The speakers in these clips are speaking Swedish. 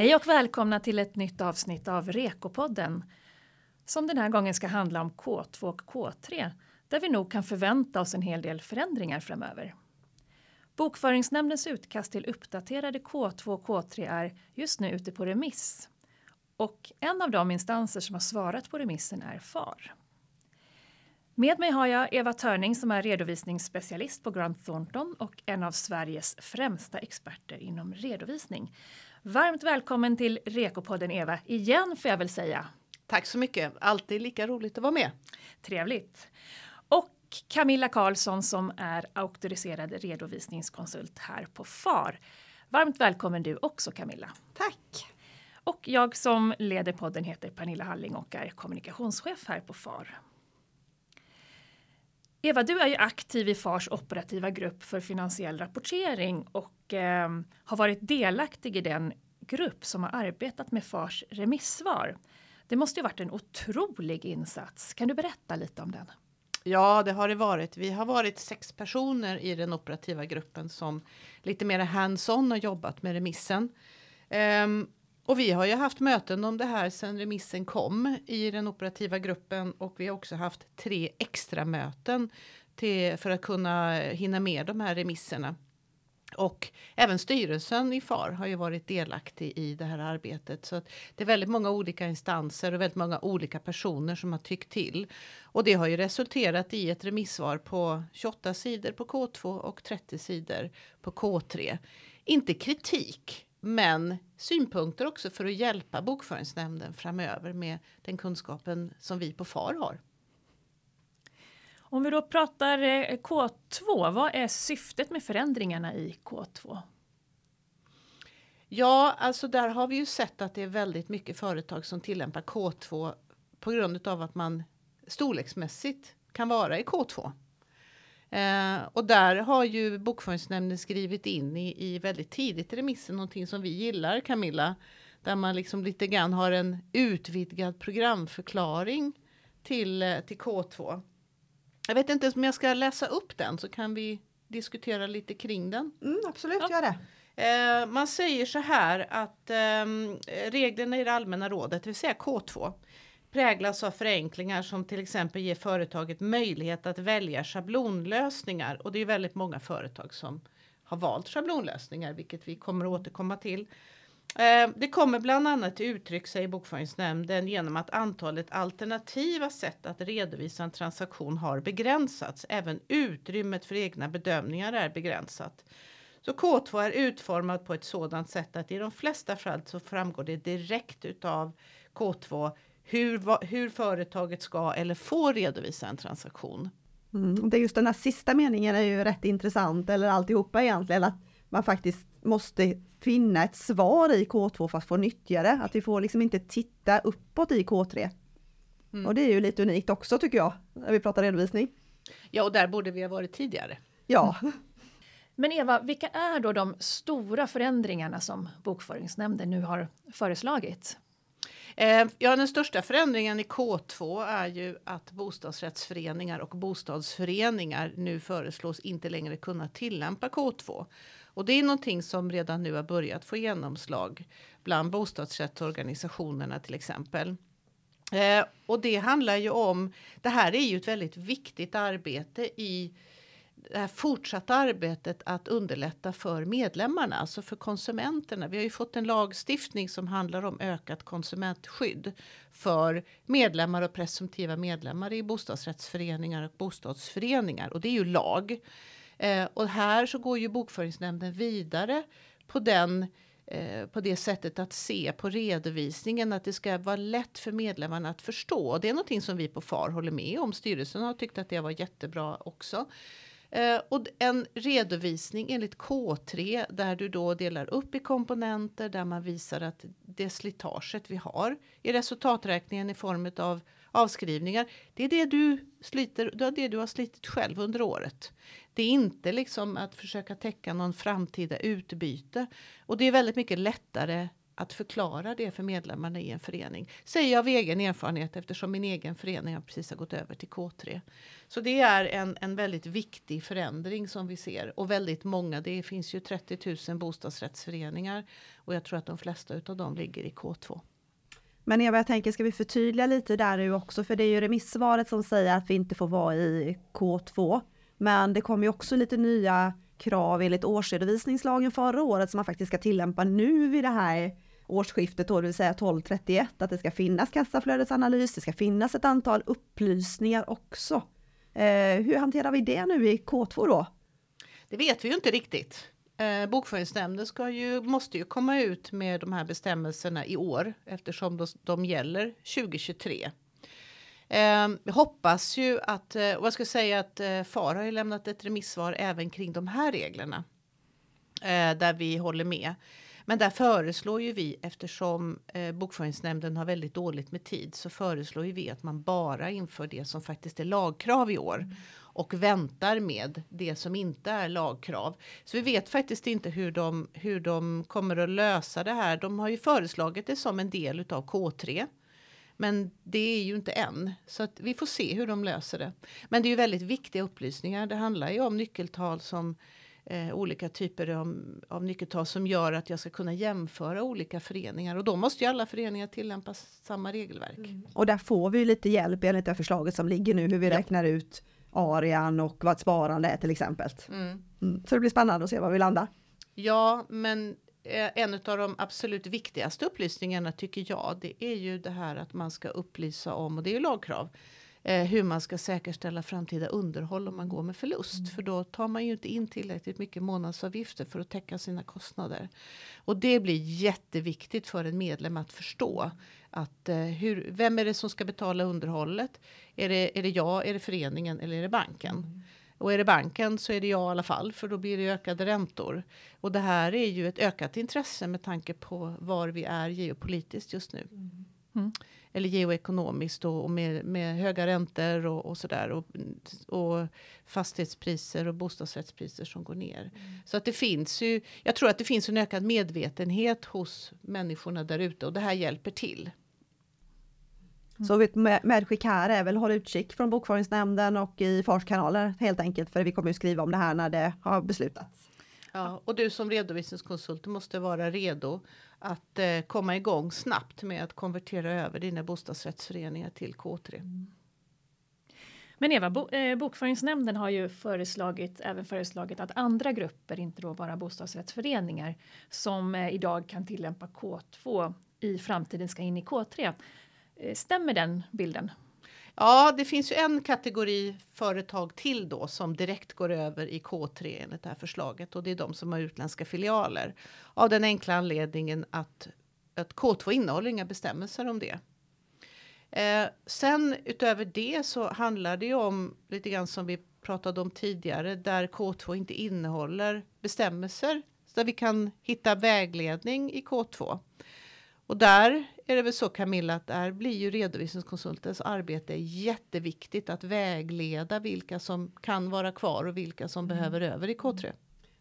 Hej och välkomna till ett nytt avsnitt av Rekopodden som den här gången ska handla om K2 och K3 där vi nog kan förvänta oss en hel del förändringar framöver. Bokföringsnämndens utkast till uppdaterade K2 och K3 är just nu ute på remiss och en av de instanser som har svarat på remissen är FAR. Med mig har jag Eva Törning som är redovisningsspecialist på Grant Thornton och en av Sveriges främsta experter inom redovisning. Varmt välkommen till Rekopodden Eva, igen får jag väl säga. Tack så mycket, alltid lika roligt att vara med. Trevligt. Och Camilla Karlsson som är auktoriserad redovisningskonsult här på FAR. Varmt välkommen du också Camilla. Tack. Och jag som leder podden heter Pernilla Halling och är kommunikationschef här på FAR. Eva, du är ju aktiv i FARs operativa grupp för finansiell rapportering och eh, har varit delaktig i den grupp som har arbetat med FARs remissvar. Det måste ju varit en otrolig insats. Kan du berätta lite om den? Ja, det har det varit. Vi har varit sex personer i den operativa gruppen som lite mer hands-on har jobbat med remissen. Um, och vi har ju haft möten om det här sedan remissen kom i den operativa gruppen och vi har också haft tre extra möten till, för att kunna hinna med de här remisserna. Och även styrelsen i FAR har ju varit delaktig i det här arbetet. Så det är väldigt många olika instanser och väldigt många olika personer som har tyckt till. Och det har ju resulterat i ett remissvar på 28 sidor på K2 och 30 sidor på K3. Inte kritik, men synpunkter också för att hjälpa Bokföringsnämnden framöver med den kunskapen som vi på FAR har. Om vi då pratar eh, K2, vad är syftet med förändringarna i K2? Ja, alltså där har vi ju sett att det är väldigt mycket företag som tillämpar K2 på grund av att man storleksmässigt kan vara i K2. Eh, och där har ju Bokföringsnämnden skrivit in i, i väldigt tidigt i remissen någonting som vi gillar Camilla. Där man liksom lite grann har en utvidgad programförklaring till, eh, till K2. Jag vet inte om jag ska läsa upp den så kan vi diskutera lite kring den. Mm, absolut, ja. gör det. Eh, man säger så här att eh, reglerna i det allmänna rådet, det vill säga K2, präglas av förenklingar som till exempel ger företaget möjlighet att välja schablonlösningar. Och det är väldigt många företag som har valt schablonlösningar, vilket vi kommer att återkomma till. Eh, det kommer bland annat till uttryck, säger Bokföringsnämnden, genom att antalet alternativa sätt att redovisa en transaktion har begränsats. Även utrymmet för egna bedömningar är begränsat. Så K2 är utformad på ett sådant sätt att i de flesta fall så framgår det direkt utav K2 hur, hur företaget ska eller får redovisa en transaktion. Mm, det är just den här sista meningen är ju rätt intressant, eller alltihopa egentligen, att man faktiskt måste finna ett svar i K2 för att få nyttja det. Att vi får liksom inte titta uppåt i K3. Mm. Och det är ju lite unikt också tycker jag, när vi pratar redovisning. Ja, och där borde vi ha varit tidigare. Ja. Men Eva, vilka är då de stora förändringarna som Bokföringsnämnden nu har föreslagit? Eh, ja, den största förändringen i K2 är ju att bostadsrättsföreningar och bostadsföreningar nu föreslås inte längre kunna tillämpa K2. Och det är någonting som redan nu har börjat få genomslag bland bostadsrättsorganisationerna till exempel. Eh, och det handlar ju om, det här är ju ett väldigt viktigt arbete i det här fortsatta arbetet att underlätta för medlemmarna, alltså för konsumenterna. Vi har ju fått en lagstiftning som handlar om ökat konsumentskydd för medlemmar och presumtiva medlemmar i bostadsrättsföreningar och bostadsföreningar. Och det är ju lag. Eh, och här så går ju bokföringsnämnden vidare på den eh, på det sättet att se på redovisningen att det ska vara lätt för medlemmarna att förstå. Det är någonting som vi på FAR håller med om. Styrelsen har tyckt att det var jättebra också. Eh, och en redovisning enligt K3 där du då delar upp i komponenter där man visar att det slitaget vi har i resultaträkningen i form av avskrivningar. Det är det du sliter, det är det du har slitit själv under året. Det är inte liksom att försöka täcka någon framtida utbyte. Och det är väldigt mycket lättare att förklara det för medlemmarna i en förening. Säger jag av egen erfarenhet eftersom min egen förening har precis har gått över till K3. Så det är en, en väldigt viktig förändring som vi ser och väldigt många. Det finns ju 30 000 bostadsrättsföreningar och jag tror att de flesta av dem ligger i K2. Men Eva, jag tänker, ska vi förtydliga lite där nu också, för det är ju remissvaret som säger att vi inte får vara i K2. Men det kommer ju också lite nya krav enligt årsredovisningslagen förra året som man faktiskt ska tillämpa nu vid det här årsskiftet då, det vill säga 1231, att det ska finnas kassaflödesanalys, det ska finnas ett antal upplysningar också. Eh, hur hanterar vi det nu i K2 då? Det vet vi ju inte riktigt. Eh, Bokföringsnämnden ska ju, måste ju komma ut med de här bestämmelserna i år eftersom de, de gäller 2023. Eh, hoppas ju att, eh, och jag ska säga att eh, FAR har ju lämnat ett remissvar även kring de här reglerna. Eh, där vi håller med. Men där föreslår ju vi, eftersom eh, Bokföringsnämnden har väldigt dåligt med tid, så föreslår ju vi att man bara inför det som faktiskt är lagkrav i år. Mm. Och väntar med det som inte är lagkrav. Så vi vet faktiskt inte hur de, hur de kommer att lösa det här. De har ju föreslagit det som en del av K3. Men det är ju inte än, så att vi får se hur de löser det. Men det är ju väldigt viktiga upplysningar. Det handlar ju om nyckeltal som eh, olika typer av, av nyckeltal som gör att jag ska kunna jämföra olika föreningar och då måste ju alla föreningar tillämpa samma regelverk. Mm. Och där får vi lite hjälp enligt det förslaget som ligger nu hur vi ja. räknar ut arian och vad ett sparande är till exempel. Mm. Mm. Så det blir spännande att se var vi landar. Ja, men en av de absolut viktigaste upplysningarna tycker jag, det är ju det här att man ska upplysa om, och det är ju lagkrav, eh, hur man ska säkerställa framtida underhåll om man går med förlust. Mm. För då tar man ju inte in tillräckligt mycket månadsavgifter för att täcka sina kostnader. Och det blir jätteviktigt för en medlem att förstå. Att, eh, hur, vem är det som ska betala underhållet? Är det, är det jag, är det föreningen eller är det banken? Mm. Och är det banken så är det jag i alla fall, för då blir det ökade räntor. Och det här är ju ett ökat intresse med tanke på var vi är geopolitiskt just nu. Mm. Eller geoekonomiskt och, och med, med, höga räntor och, och sådär. Och, och, fastighetspriser och bostadsrättspriser som går ner. Mm. Så att det finns ju, jag tror att det finns en ökad medvetenhet hos människorna där ute och det här hjälper till. Mm. Så ett medskick här är väl håll utkik från Bokföringsnämnden och i FARs kanaler helt enkelt för vi kommer ju skriva om det här när det har beslutats. Ja, och du som redovisningskonsult måste vara redo att eh, komma igång snabbt med att konvertera över dina bostadsrättsföreningar till K3. Mm. Men Eva, bo, eh, Bokföringsnämnden har ju föreslagit, även föreslagit att andra grupper, inte då bara bostadsrättsföreningar, som eh, idag kan tillämpa K2 i framtiden ska in i K3. Eh, stämmer den bilden? Ja, det finns ju en kategori företag till då som direkt går över i K3 enligt det här förslaget och det är de som har utländska filialer. Av den enkla anledningen att, att K2 innehåller inga bestämmelser om det. Eh, sen utöver det så handlar det ju om lite grann som vi pratade om tidigare där K2 inte innehåller bestämmelser där vi kan hitta vägledning i K2. Och där är det väl så Camilla att där blir ju redovisningskonsultens arbete jätteviktigt att vägleda vilka som kan vara kvar och vilka som mm. behöver över i K3.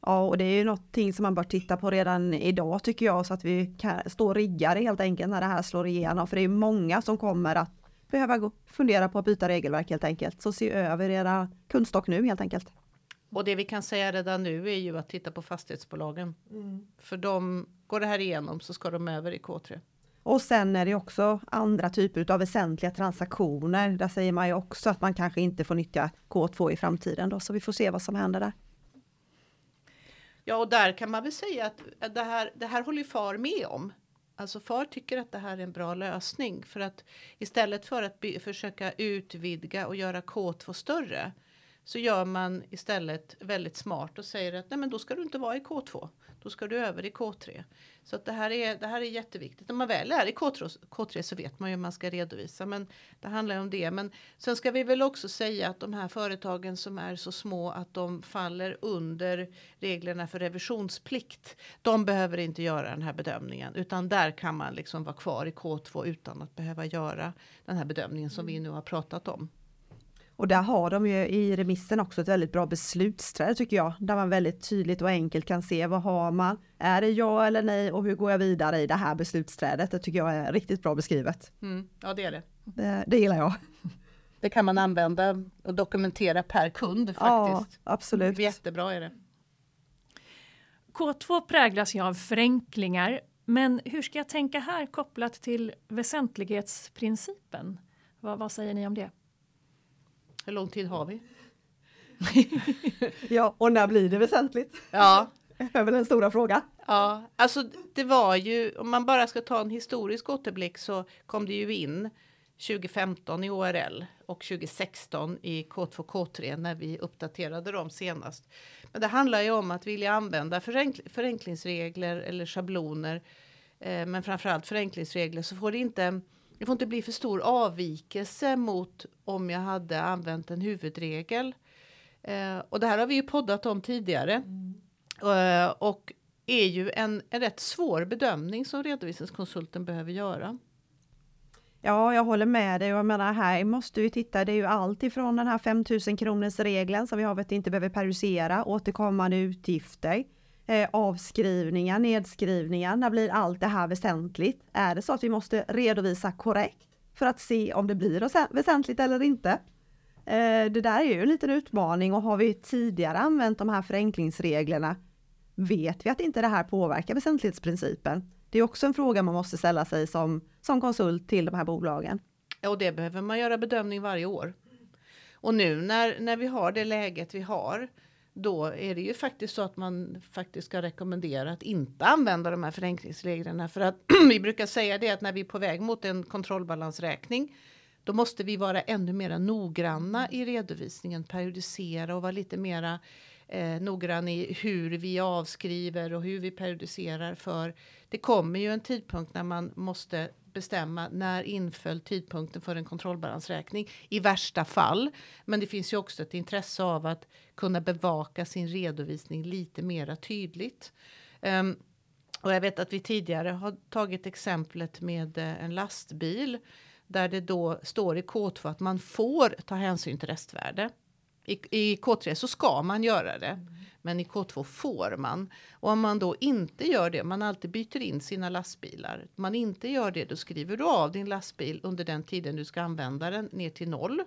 Ja, och det är ju någonting som man bör titta på redan idag tycker jag så att vi kan stå riggade helt enkelt när det här slår igenom. För det är många som kommer att behöva gå, fundera på att byta regelverk helt enkelt. Så se över era kundstock nu helt enkelt. Och det vi kan säga redan nu är ju att titta på fastighetsbolagen. Mm. För de, går det här igenom så ska de över i K3. Och sen är det också andra typer av väsentliga transaktioner. Där säger man ju också att man kanske inte får nyttja K2 i framtiden då, så vi får se vad som händer där. Ja, och där kan man väl säga att det här, det här håller FAR med om. Alltså FAR tycker att det här är en bra lösning för att istället för att försöka utvidga och göra K2 större så gör man istället väldigt smart och säger att nej men då ska du inte vara i K2. Då ska du över i K3. Så att det, här är, det här är jätteviktigt. När man väl är i K3, K3 så vet man ju hur man ska redovisa. Men det handlar om det. Men sen ska vi väl också säga att de här företagen som är så små att de faller under reglerna för revisionsplikt. De behöver inte göra den här bedömningen. Utan där kan man liksom vara kvar i K2 utan att behöva göra den här bedömningen som vi nu har pratat om. Och där har de ju i remissen också ett väldigt bra beslutsträd tycker jag, där man väldigt tydligt och enkelt kan se vad har man, är det ja eller nej och hur går jag vidare i det här beslutsträdet. Det tycker jag är riktigt bra beskrivet. Mm, ja, det är det. Det, det gillar jag. Det kan man använda och dokumentera per kund faktiskt. Ja, absolut. Jättebra är det. K2 präglas ju av förenklingar, men hur ska jag tänka här kopplat till väsentlighetsprincipen? Vad, vad säger ni om det? Hur lång tid har vi? ja, och när blir det väsentligt? Ja. Det är väl den stora frågan. Ja, alltså det var ju, om man bara ska ta en historisk återblick så kom det ju in 2015 i ORL och 2016 i K2 K3 när vi uppdaterade dem senast. Men det handlar ju om att vilja använda förenkl förenklingsregler eller schabloner, eh, men framförallt förenklingsregler så får det inte det får inte bli för stor avvikelse mot om jag hade använt en huvudregel. Eh, och det här har vi ju poddat om tidigare. Mm. Eh, och är ju en, en rätt svår bedömning som redovisningskonsulten behöver göra. Ja, jag håller med dig. Jag menar, här måste vi titta. Det är ju allt ifrån den här 5000 kronors regeln som vi har att inte behöver periodisera, återkommande utgifter, eh, avskrivningar, nedskrivningar. När blir allt det här väsentligt? Är det så att vi måste redovisa korrekt för att se om det blir väsentligt eller inte? Eh, det där är ju en liten utmaning och har vi tidigare använt de här förenklingsreglerna vet vi att inte det här påverkar väsentlighetsprincipen. Det är också en fråga man måste ställa sig som, som konsult till de här bolagen. Ja, och det behöver man göra bedömning varje år. Och nu när, när vi har det läget vi har, då är det ju faktiskt så att man faktiskt ska rekommendera att inte använda de här förenklingsreglerna. För att vi brukar säga det att när vi är på väg mot en kontrollbalansräkning, då måste vi vara ännu mer noggranna i redovisningen, periodisera och vara lite mera eh, noggrann i hur vi avskriver och hur vi periodiserar. För det kommer ju en tidpunkt när man måste bestämma när inföll tidpunkten för en kontrollbalansräkning i värsta fall. Men det finns ju också ett intresse av att kunna bevaka sin redovisning lite mera tydligt. Um, och jag vet att vi tidigare har tagit exemplet med eh, en lastbil där det då står i K2 att man får ta hänsyn till restvärde. I, I, K3 så ska man göra det, mm. men i K2 får man. Och om man då inte gör det, man alltid byter in sina lastbilar. Om man inte gör det, då skriver du av din lastbil under den tiden du ska använda den ner till noll.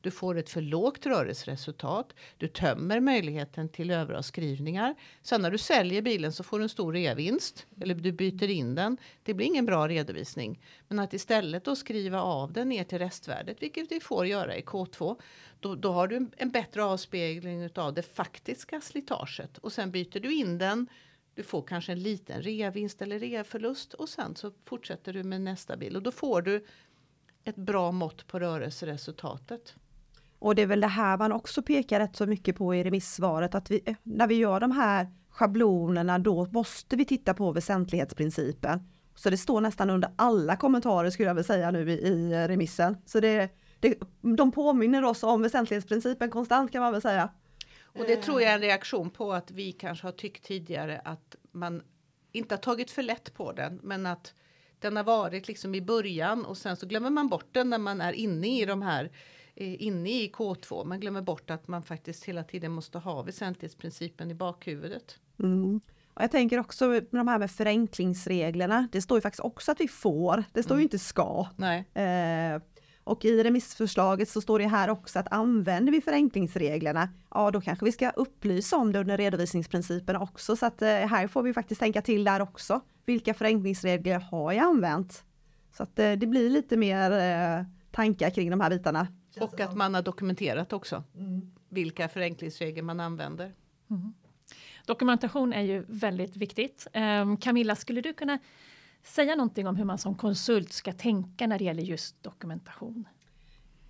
Du får ett för lågt rörelseresultat. Du tömmer möjligheten till överavskrivningar. Sen när du säljer bilen så får du en stor reavinst eller du byter in den. Det blir ingen bra redovisning. Men att istället då skriva av den ner till restvärdet, vilket vi får göra i K2, då, då har du en, en bättre avspegling av det faktiska slitaget och sen byter du in den du får kanske en liten reavinst eller reaförlust och sen så fortsätter du med nästa bil och då får du ett bra mått på rörelseresultatet. Och det är väl det här man också pekar rätt så mycket på i remissvaret att vi, när vi gör de här schablonerna då måste vi titta på väsentlighetsprincipen. Så det står nästan under alla kommentarer skulle jag vilja säga nu i, i remissen. Så det, det, de påminner oss om väsentlighetsprincipen konstant kan man väl säga. Och det tror jag är en reaktion på att vi kanske har tyckt tidigare att man inte har tagit för lätt på den, men att den har varit liksom i början och sen så glömmer man bort den när man är inne i de här inne i K2. Man glömmer bort att man faktiskt hela tiden måste ha väsentlighetsprincipen i bakhuvudet. Mm. Och jag tänker också med de här med förenklingsreglerna. Det står ju faktiskt också att vi får. Det står mm. ju inte ska. Eh, och i remissförslaget så står det här också att använder vi förenklingsreglerna, ja då kanske vi ska upplysa om det under redovisningsprinciperna också. Så att eh, här får vi faktiskt tänka till där också. Vilka förenklingsregler har jag använt? Så att eh, det blir lite mer eh, tankar kring de här bitarna. Och att man har dokumenterat också mm. vilka förenklingsregler man använder. Mm. Dokumentation är ju väldigt viktigt. Um, Camilla, skulle du kunna säga någonting om hur man som konsult ska tänka när det gäller just dokumentation?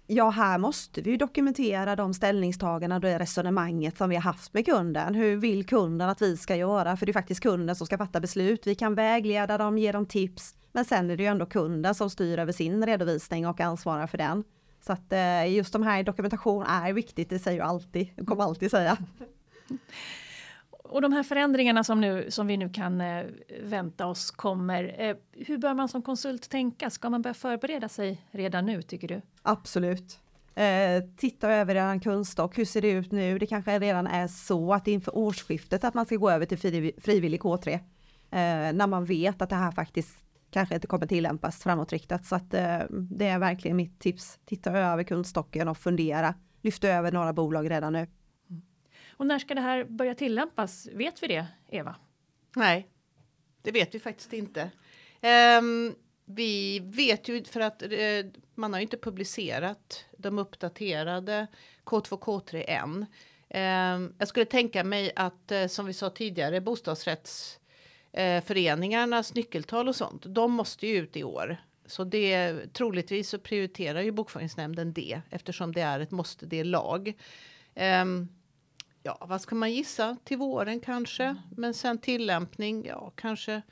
Ja, här måste vi dokumentera de ställningstaganden och det resonemanget som vi har haft med kunden. Hur vill kunden att vi ska göra? För det är faktiskt kunden som ska fatta beslut. Vi kan vägleda dem, ge dem tips, men sen är det ju ändå kunden som styr över sin redovisning och ansvarar för den. Så att eh, just de här dokumentation är viktigt, det säger jag alltid, jag kommer alltid säga. Och de här förändringarna som, nu, som vi nu kan eh, vänta oss kommer, eh, hur bör man som konsult tänka? Ska man börja förbereda sig redan nu tycker du? Absolut. Eh, titta över er kunskap, hur ser det ut nu? Det kanske redan är så att inför årsskiftet att man ska gå över till frivillig K3. Eh, när man vet att det här faktiskt kanske inte kommer tillämpas framåtriktat. Så att eh, det är verkligen mitt tips. Titta över kundstocken och fundera. Lyfta över några bolag redan nu. Mm. Och när ska det här börja tillämpas? Vet vi det, Eva? Nej, det vet vi faktiskt inte. Um, vi vet ju för att uh, man har inte publicerat de uppdaterade K2 K3 än. Um, jag skulle tänka mig att uh, som vi sa tidigare bostadsrätts eh, föreningarnas nyckeltal och sånt, de måste ju ut i år. Så det troligtvis så prioriterar ju bokföringsnämnden det eftersom det är ett måste, det är lag. Um, ja, vad ska man gissa? Till våren kanske, mm. men sen tillämpning, ja, kanske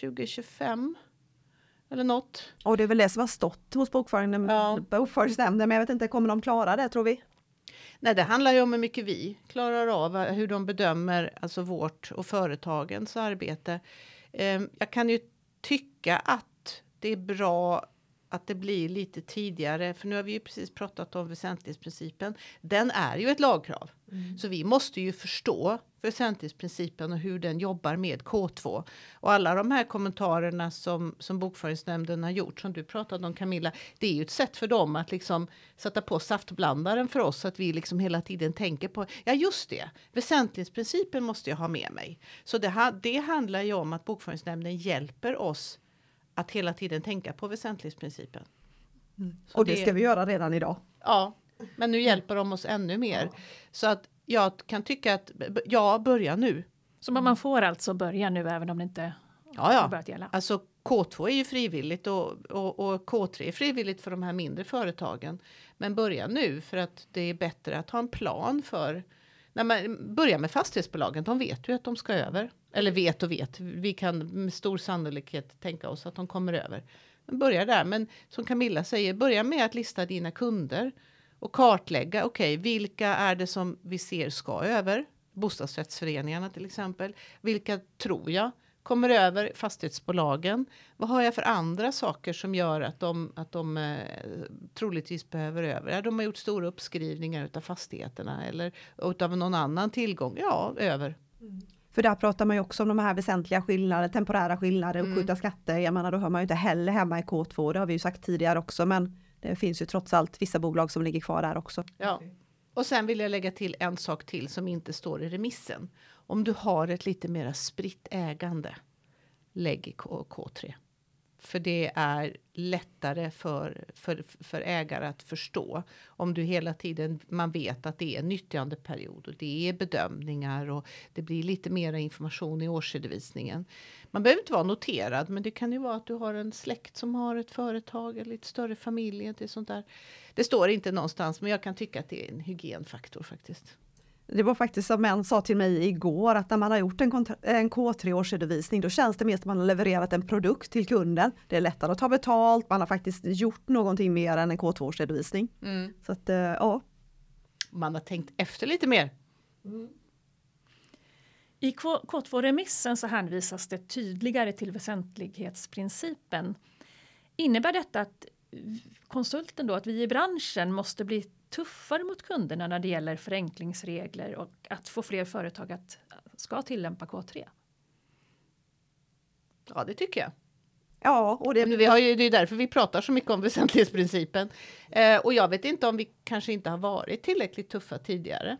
2025 eller något. Och det är väl det som har stått hos bokföringsnämnden, ja. bokföringsnämnden men jag vet inte, kommer de klara det tror vi? Nej, det handlar ju om hur mycket vi klarar av, hur de bedömer alltså vårt och företagens arbete. Ehm, jag kan ju tycka att det är bra att det blir lite tidigare, för nu har vi ju precis pratat om väsentlighetsprincipen. Den är ju ett lagkrav, mm. så vi måste ju förstå väsentlighetsprincipen och hur den jobbar med K2. Och alla de här kommentarerna som, som bokföringsnämnden har gjort, som du pratade om Camilla, det är ju ett sätt för dem att liksom sätta på saftblandaren för oss, så att vi liksom hela tiden tänker på, ja just det, väsentlighetsprincipen måste jag ha med mig. Så det, det handlar ju om att bokföringsnämnden hjälper oss att hela tiden tänka på väsentlighetsprincipen. Mm. Och det, det ska vi göra redan idag. Ja, men nu hjälper de oss ännu mer. Ja. Så att jag kan tycka att, ja, börja nu. Så man får alltså börja nu även om det inte ja, ja. har börjat gälla? Alltså K2 är ju frivilligt och, och, och, K3 är frivilligt för de här mindre företagen. Men börja nu för att det är bättre att ha en plan för när man börjar med fastighetsbolagen, de vet ju att de ska över. Eller vet och vet, vi kan med stor sannolikhet tänka oss att de kommer över. Men börja där, men som Camilla säger, börja med att lista dina kunder och kartlägga, okej, okay, vilka är det som vi ser ska över? Bostadsrättsföreningarna till exempel. Vilka tror jag kommer över fastighetsbolagen? Vad har jag för andra saker som gör att de, att de eh, troligtvis behöver över? Ja, de har gjort stora uppskrivningar av fastigheterna eller av någon annan tillgång. Ja, över. Mm. För där pratar man ju också om de här väsentliga skillnader, temporära skillnader, uppskjuta mm. skatter. Jag menar, då hör man ju inte heller hemma i K2, det har vi ju sagt tidigare också, men det finns ju trots allt vissa bolag som ligger kvar där också. Ja. Och sen vill jag lägga till en sak till som inte står i remissen. Om du har ett lite mera spritt ägande, lägg i K3. För det är lättare för, för, för ägare att förstå. Om du hela tiden, man vet att det är en nyttjandeperiod och det är bedömningar och det blir lite mer information i årsredovisningen. Man behöver inte vara noterad, men det kan ju vara att du har en släkt som har ett företag eller lite större familj. Det, sånt där. det står inte någonstans, men jag kan tycka att det är en hygienfaktor faktiskt. Det var faktiskt som en sa till mig igår att när man har gjort en, en K3-årsredovisning då känns det mer som att man har levererat en produkt till kunden. Det är lättare att ta betalt, man har faktiskt gjort någonting mer än en K2-årsredovisning. Mm. Så att, eh, ja. Man har tänkt efter lite mer. Mm. I K2-remissen så hänvisas det tydligare till väsentlighetsprincipen. Innebär detta att konsulten då, att vi i branschen måste bli tuffare mot kunderna när det gäller förenklingsregler och att få fler företag att ska tillämpa K3? Ja, det tycker jag. Ja, och det, vi har ju, det är därför vi pratar så mycket om väsentlighetsprincipen. Eh, och jag vet inte om vi kanske inte har varit tillräckligt tuffa tidigare.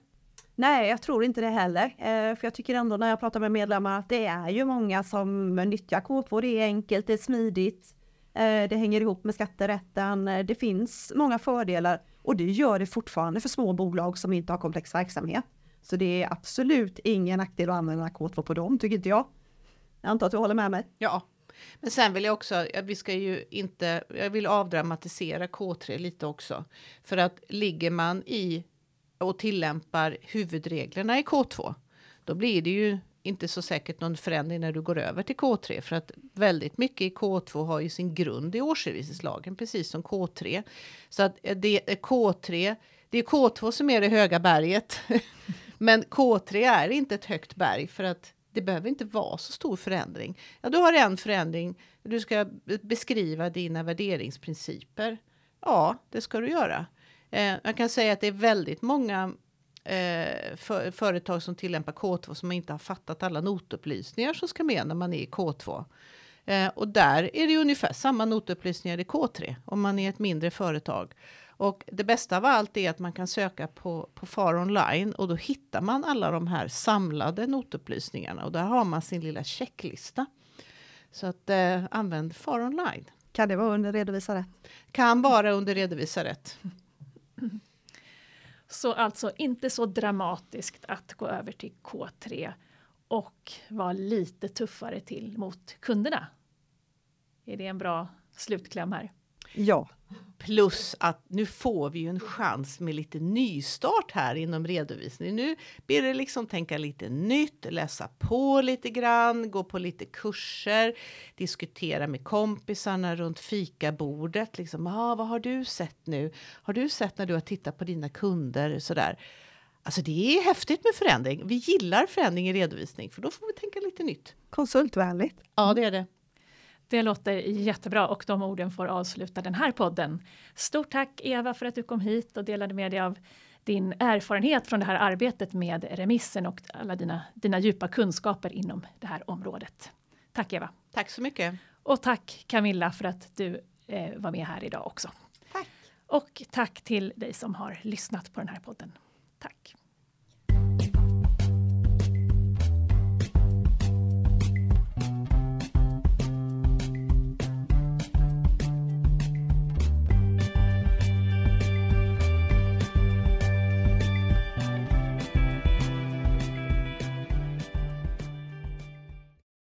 Nej, jag tror inte det heller. Eh, för jag tycker ändå när jag pratar med medlemmar att det är ju många som nyttjar K2. Det är enkelt, det är smidigt. Eh, det hänger ihop med skatterätten. Eh, det finns många fördelar och det gör det fortfarande för små bolag som inte har komplex verksamhet. Så det är absolut ingen nackdel att använda K2 på dem, tycker inte jag. Jag antar att du håller med mig? Ja, men sen vill jag också, vi ska ju inte, jag vill avdramatisera K3 lite också. För att ligger man i och tillämpar huvudreglerna i K2, då blir det ju inte så säkert någon förändring när du går över till K3 för att väldigt mycket i K2 har ju sin grund i årsredovisningslagen precis som K3. Så att eh, det är K3, det är K2 som är det höga berget. Men K3 är inte ett högt berg för att det behöver inte vara så stor förändring. Ja, du har en förändring. Du ska beskriva dina värderingsprinciper. Ja, det ska du göra. Eh, jag kan säga att det är väldigt många eh, för, företag som tillämpar K2 som inte har fattat alla notupplysningar som ska med när man är i K2. Eh, och där är det ungefär samma notupplysningar i K3 om man är ett mindre företag. Och det bästa av allt är att man kan söka på, på FAR online och då hittar man alla de här samlade notupplysningarna och där har man sin lilla checklista. Så att eh, använd FAR online. Kan det vara under redovisa rätt? Kan vara under redovisa rätt. Så alltså inte så dramatiskt att gå över till K3 och vara lite tuffare till mot kunderna. Är det en bra slutkläm här? Ja. Plus att nu får vi ju en chans med lite nystart här inom redovisning. Nu blir det liksom tänka lite nytt, läsa på lite grann, gå på lite kurser, diskutera med kompisarna runt fikabordet. Liksom, ah, vad har du sett nu? Har du sett när du har tittat på dina kunder? Sådär. Alltså det är häftigt med förändring. Vi gillar förändring i redovisning för då får vi tänka lite nytt. Konsultvänligt. Ja, det är det. Det låter jättebra och de orden får avsluta den här podden. Stort tack Eva för att du kom hit och delade med dig av din erfarenhet från det här arbetet med remissen och alla dina, dina djupa kunskaper inom det här området. Tack Eva! Tack så mycket! Och tack Camilla för att du eh, var med här idag också. Tack! Och tack till dig som har lyssnat på den här podden. Tack!